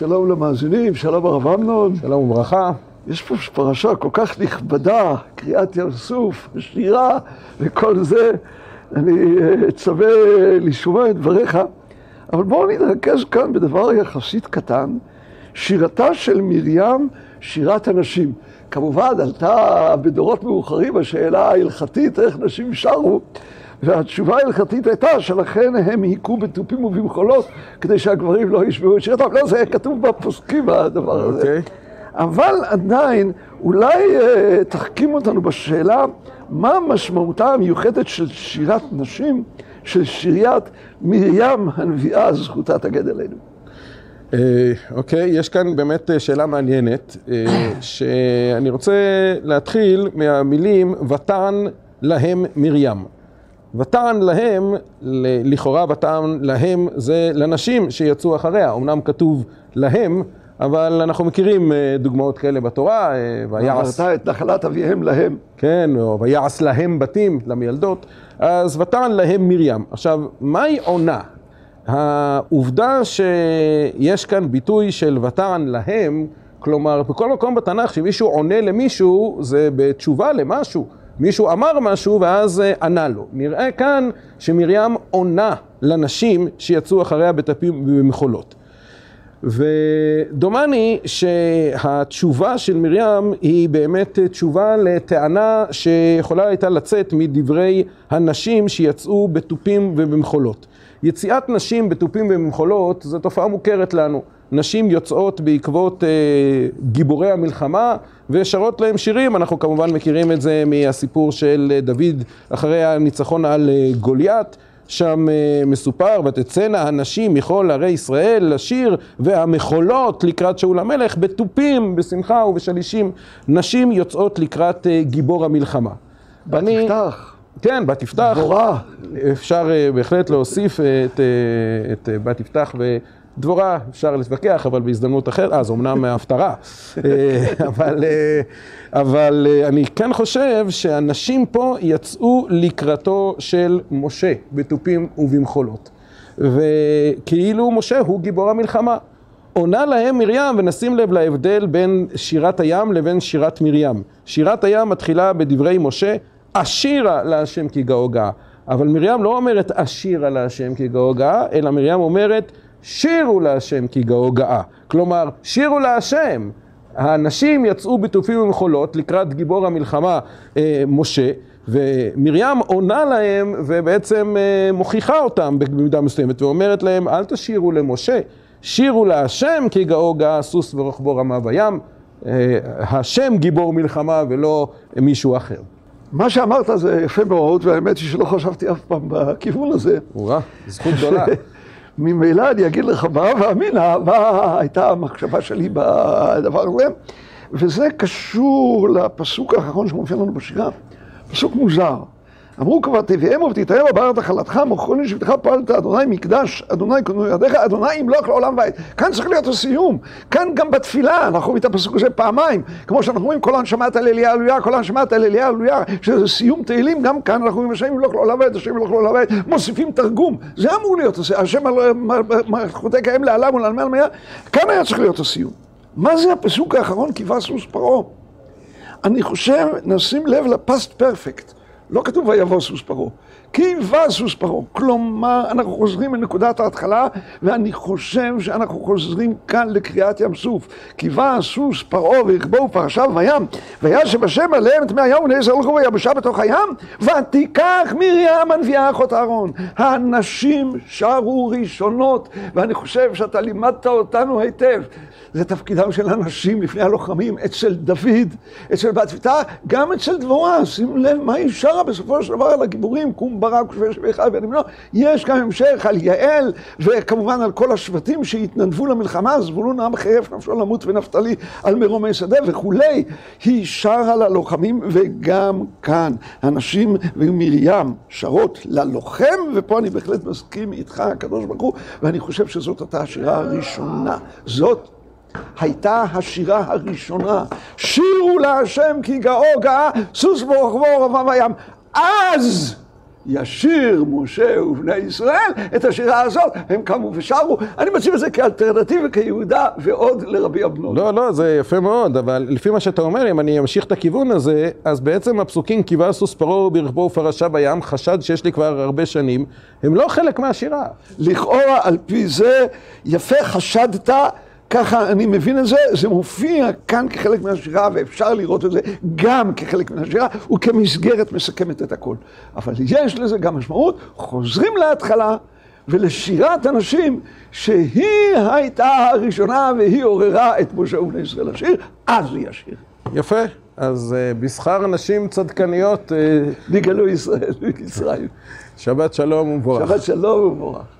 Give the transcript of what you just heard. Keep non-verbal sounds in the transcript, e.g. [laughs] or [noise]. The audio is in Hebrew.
שלום למאזינים, שלום הרב אמנון. שלום וברכה. יש פה פרשה כל כך נכבדה, קריאת ים סוף, שירה וכל זה. אני אצווה לשמוע את דבריך, אבל בואו נתרכז כאן בדבר יחסית קטן, שירתה של מרים, שירת הנשים. כמובן עלתה בדורות מאוחרים השאלה ההלכתית איך נשים שרו, והתשובה ההלכתית הייתה שלכן הם היכו בתופים ובמחולות כדי שהגברים לא ישמעו את שירתם. לא, זה כתוב בפוסקים הדבר הזה. אוקיי. אבל עדיין, אולי uh, תחכים אותנו בשאלה מה משמעותה המיוחדת של שירת נשים, של שיריית מרים הנביאה, זכותה תגד אלינו. אה, אוקיי, יש כאן באמת אה, שאלה מעניינת, אה, שאני רוצה להתחיל מהמילים ותען להם מרים. ותען להם, לכאורה ותען להם זה לנשים שיצאו אחריה, אמנם כתוב להם, אבל אנחנו מכירים אה, דוגמאות כאלה בתורה, אה, ויעש, ועברתה את נחלת אביהם להם. כן, או ויעש להם בתים, למיילדות, אז ותען להם מרים. עכשיו, מהי עונה? העובדה שיש כאן ביטוי של ותען להם, כלומר, בכל מקום בתנ"ך שמישהו עונה למישהו, זה בתשובה למשהו. מישהו אמר משהו ואז אה, ענה לו. נראה כאן שמרים עונה לנשים שיצאו אחריה בטפים ובמחולות. ודומני שהתשובה של מרים היא באמת תשובה לטענה שיכולה הייתה לצאת מדברי הנשים שיצאו בתופים ובמחולות. יציאת נשים בתופים ובמחולות זו תופעה מוכרת לנו. נשים יוצאות בעקבות אה, גיבורי המלחמה ושרות להם שירים, אנחנו כמובן מכירים את זה מהסיפור של אה, דוד אחרי הניצחון על אה, גוליית. שם אה, מסופר, ותצאנה הנשים מכל ערי ישראל לשיר, והמחולות לקראת שאול המלך בתופים, בשמחה ובשלישים. נשים יוצאות לקראת אה, גיבור המלחמה. ואני- תפתח, כן, בת יפתח. דבורה. אפשר אה, בהחלט להוסיף את, אה, את אה, בת יפתח ודבורה, אפשר להתווכח, אבל בהזדמנות אחרת, אה, זו אמנם הפטרה, [laughs] אה, אבל, אה, אבל אה, אני כן חושב שהנשים פה יצאו לקראתו של משה בתופים ובמחולות. וכאילו משה הוא גיבור המלחמה. עונה להם מרים, ונשים לב להבדל בין שירת הים לבין שירת מרים. שירת הים מתחילה בדברי משה, אשירה להשם כי גאו גאה. אבל מרים לא אומרת אשירה להשם כי גאו גאה, אלא מרים אומרת שירו להשם כי גאו גאה. כלומר, שירו להשם. האנשים יצאו בתופים ומחולות לקראת גיבור המלחמה אה, משה, ומרים עונה להם ובעצם אה, מוכיחה אותם במידה מסוימת ואומרת להם אל תשירו למשה, שירו להשם כי גאו גאה סוס ורוחבו רמה בים, אה, השם גיבור מלחמה ולא מישהו אחר. מה שאמרת זה יפה מאוד, והאמת היא שלא חשבתי אף פעם בכיוון הזה. וואה, זכות גדולה. [laughs] ממילא אני אגיד לך מה ואמינא, מה הייתה המחשבה שלי בדבר הזה, וזה קשור לפסוק האחרון שמופיע לנו בשירה, פסוק מוזר. אמרו כבר תביאם ותתאם הבאר נחלתך, מוכרני שבטך פעלת אדוני מקדש, אדוני קנו ידיך, אדוני ימלוך לעולם ועד. כאן צריך להיות הסיום. כאן גם בתפילה, אנחנו רואים את הפסוק הזה פעמיים. כמו שאנחנו רואים כל הנשמת הללויה הללויה, כל הנשמת הללויה הללויה, שזה סיום תהילים, גם כאן אנחנו רואים השם ימלוך לעולם ועד, השם ימלוך לעולם ועד, מוסיפים תרגום. זה אמור להיות, השם מלכותי קיים לעלם ולעלמי עלמיה. כאן היה צריך להיות הסיום. מה זה הפסוק האחרון? כי סוס. אני חושב, נשים לב לפסט פרפקט. לא כתוב ויבוא סוס פרעה. כי בא סוס פרעה. כלומר, אנחנו חוזרים לנקודת ההתחלה, ואני חושב שאנחנו חוזרים כאן לקריאת ים סוף. כי בא סוס פרעה ורכבו פרשיו בים, וישב השם עליהם את מי הים ונעזר הלכו ויבשה בתוך הים, ותיקח מרים הנביאה אחות אהרון. הנשים שרו ראשונות, ואני חושב שאתה לימדת אותנו היטב. זה תפקידם של הנשים לפני הלוחמים, אצל דוד, אצל בת יפתח, גם אצל דבורה, שימו לב מה היא שרה בסופו של דבר על הגיבורים, קום ברק ושווה שווה חי ונמנוע, יש גם המשך על יעל, וכמובן על כל השבטים שהתנדבו למלחמה, זבולון העם חרף נפשו למות ונפתלי על מרומי שדה וכולי, היא שרה ללוחמים, וגם כאן הנשים ומרים שרות ללוחם, ופה אני בהחלט מסכים איתך, הקדוש ברוך הוא, ואני חושב שזאת הייתה השירה הראשונה. זאת הייתה השירה הראשונה. שירו להשם כי גאו גאה, סוס ברוחבו רבם בים. אז ישיר משה ובני ישראל, את השירה הזאת הם קמו ושרו. אני מציב את זה כאלטרנטיבה, כיהודה ועוד לרבי אבנון. לא, לא, זה יפה מאוד, אבל לפי מה שאתה אומר, אם אני אמשיך את הכיוון הזה, אז בעצם הפסוקים כי ועשו פרעה ברכבו ופרשה בים, חשד שיש לי כבר הרבה שנים, הם לא חלק מהשירה. לכאורה, על פי זה, יפה חשדת. ככה אני מבין את זה, זה מופיע כאן כחלק מהשירה ואפשר לראות את זה גם כחלק מהשירה וכמסגרת מסכמת את הכל. אבל יש לזה גם משמעות, חוזרים להתחלה ולשירת הנשים שהיא הייתה הראשונה והיא עוררה את משה ובני ישראל לשיר, אז היא השיר. יפה, אז uh, בשכר נשים צדקניות... נגאלו ישראל, ישראל. שבת שלום ומבורך. שבת שלום ומבורך.